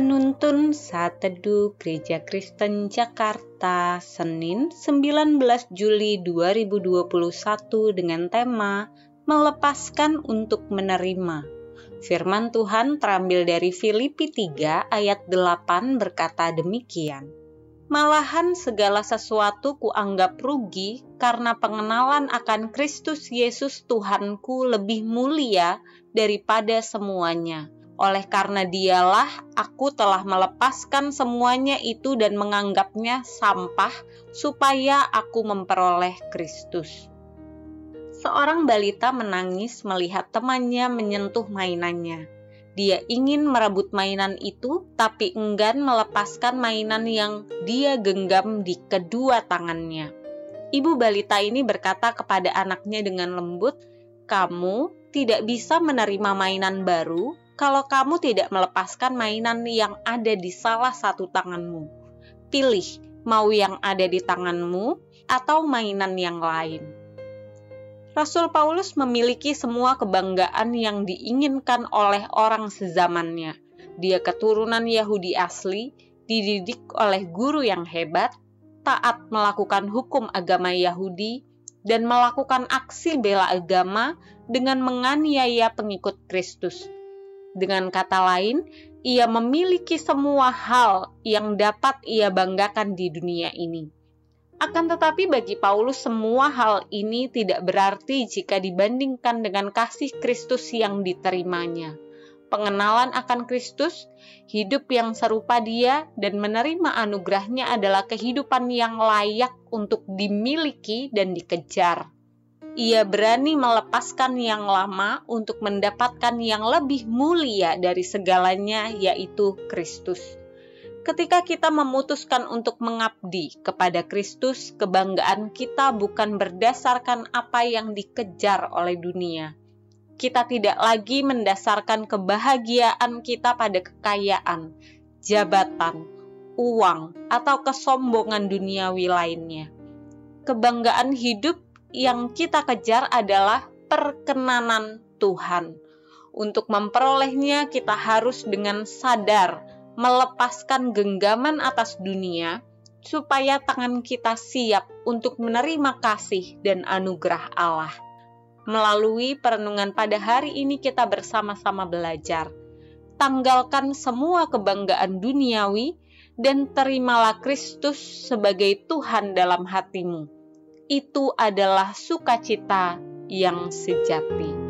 Penuntun Saat Teduh Gereja Kristen Jakarta Senin 19 Juli 2021 dengan tema Melepaskan untuk Menerima. Firman Tuhan terambil dari Filipi 3 ayat 8 berkata demikian. Malahan segala sesuatu kuanggap rugi karena pengenalan akan Kristus Yesus Tuhanku lebih mulia daripada semuanya oleh karena dialah aku telah melepaskan semuanya itu dan menganggapnya sampah supaya aku memperoleh Kristus. Seorang balita menangis melihat temannya menyentuh mainannya. Dia ingin merebut mainan itu, tapi enggan melepaskan mainan yang dia genggam di kedua tangannya. Ibu balita ini berkata kepada anaknya dengan lembut, "Kamu tidak bisa menerima mainan baru kalau kamu tidak melepaskan mainan yang ada di salah satu tanganmu. Pilih mau yang ada di tanganmu atau mainan yang lain. Rasul Paulus memiliki semua kebanggaan yang diinginkan oleh orang sezamannya. Dia keturunan Yahudi asli, dididik oleh guru yang hebat, taat melakukan hukum agama Yahudi, dan melakukan aksi bela agama dengan menganiaya pengikut Kristus dengan kata lain, ia memiliki semua hal yang dapat ia banggakan di dunia ini. Akan tetapi, bagi Paulus, semua hal ini tidak berarti jika dibandingkan dengan kasih Kristus yang diterimanya. Pengenalan akan Kristus, hidup yang serupa Dia, dan menerima anugerahnya adalah kehidupan yang layak untuk dimiliki dan dikejar ia berani melepaskan yang lama untuk mendapatkan yang lebih mulia dari segalanya, yaitu Kristus. Ketika kita memutuskan untuk mengabdi kepada Kristus, kebanggaan kita bukan berdasarkan apa yang dikejar oleh dunia. Kita tidak lagi mendasarkan kebahagiaan kita pada kekayaan, jabatan, uang, atau kesombongan duniawi lainnya. Kebanggaan hidup yang kita kejar adalah perkenanan Tuhan. Untuk memperolehnya, kita harus dengan sadar melepaskan genggaman atas dunia, supaya tangan kita siap untuk menerima kasih dan anugerah Allah. Melalui perenungan pada hari ini, kita bersama-sama belajar. Tanggalkan semua kebanggaan duniawi dan terimalah Kristus sebagai Tuhan dalam hatimu itu adalah sukacita yang sejati.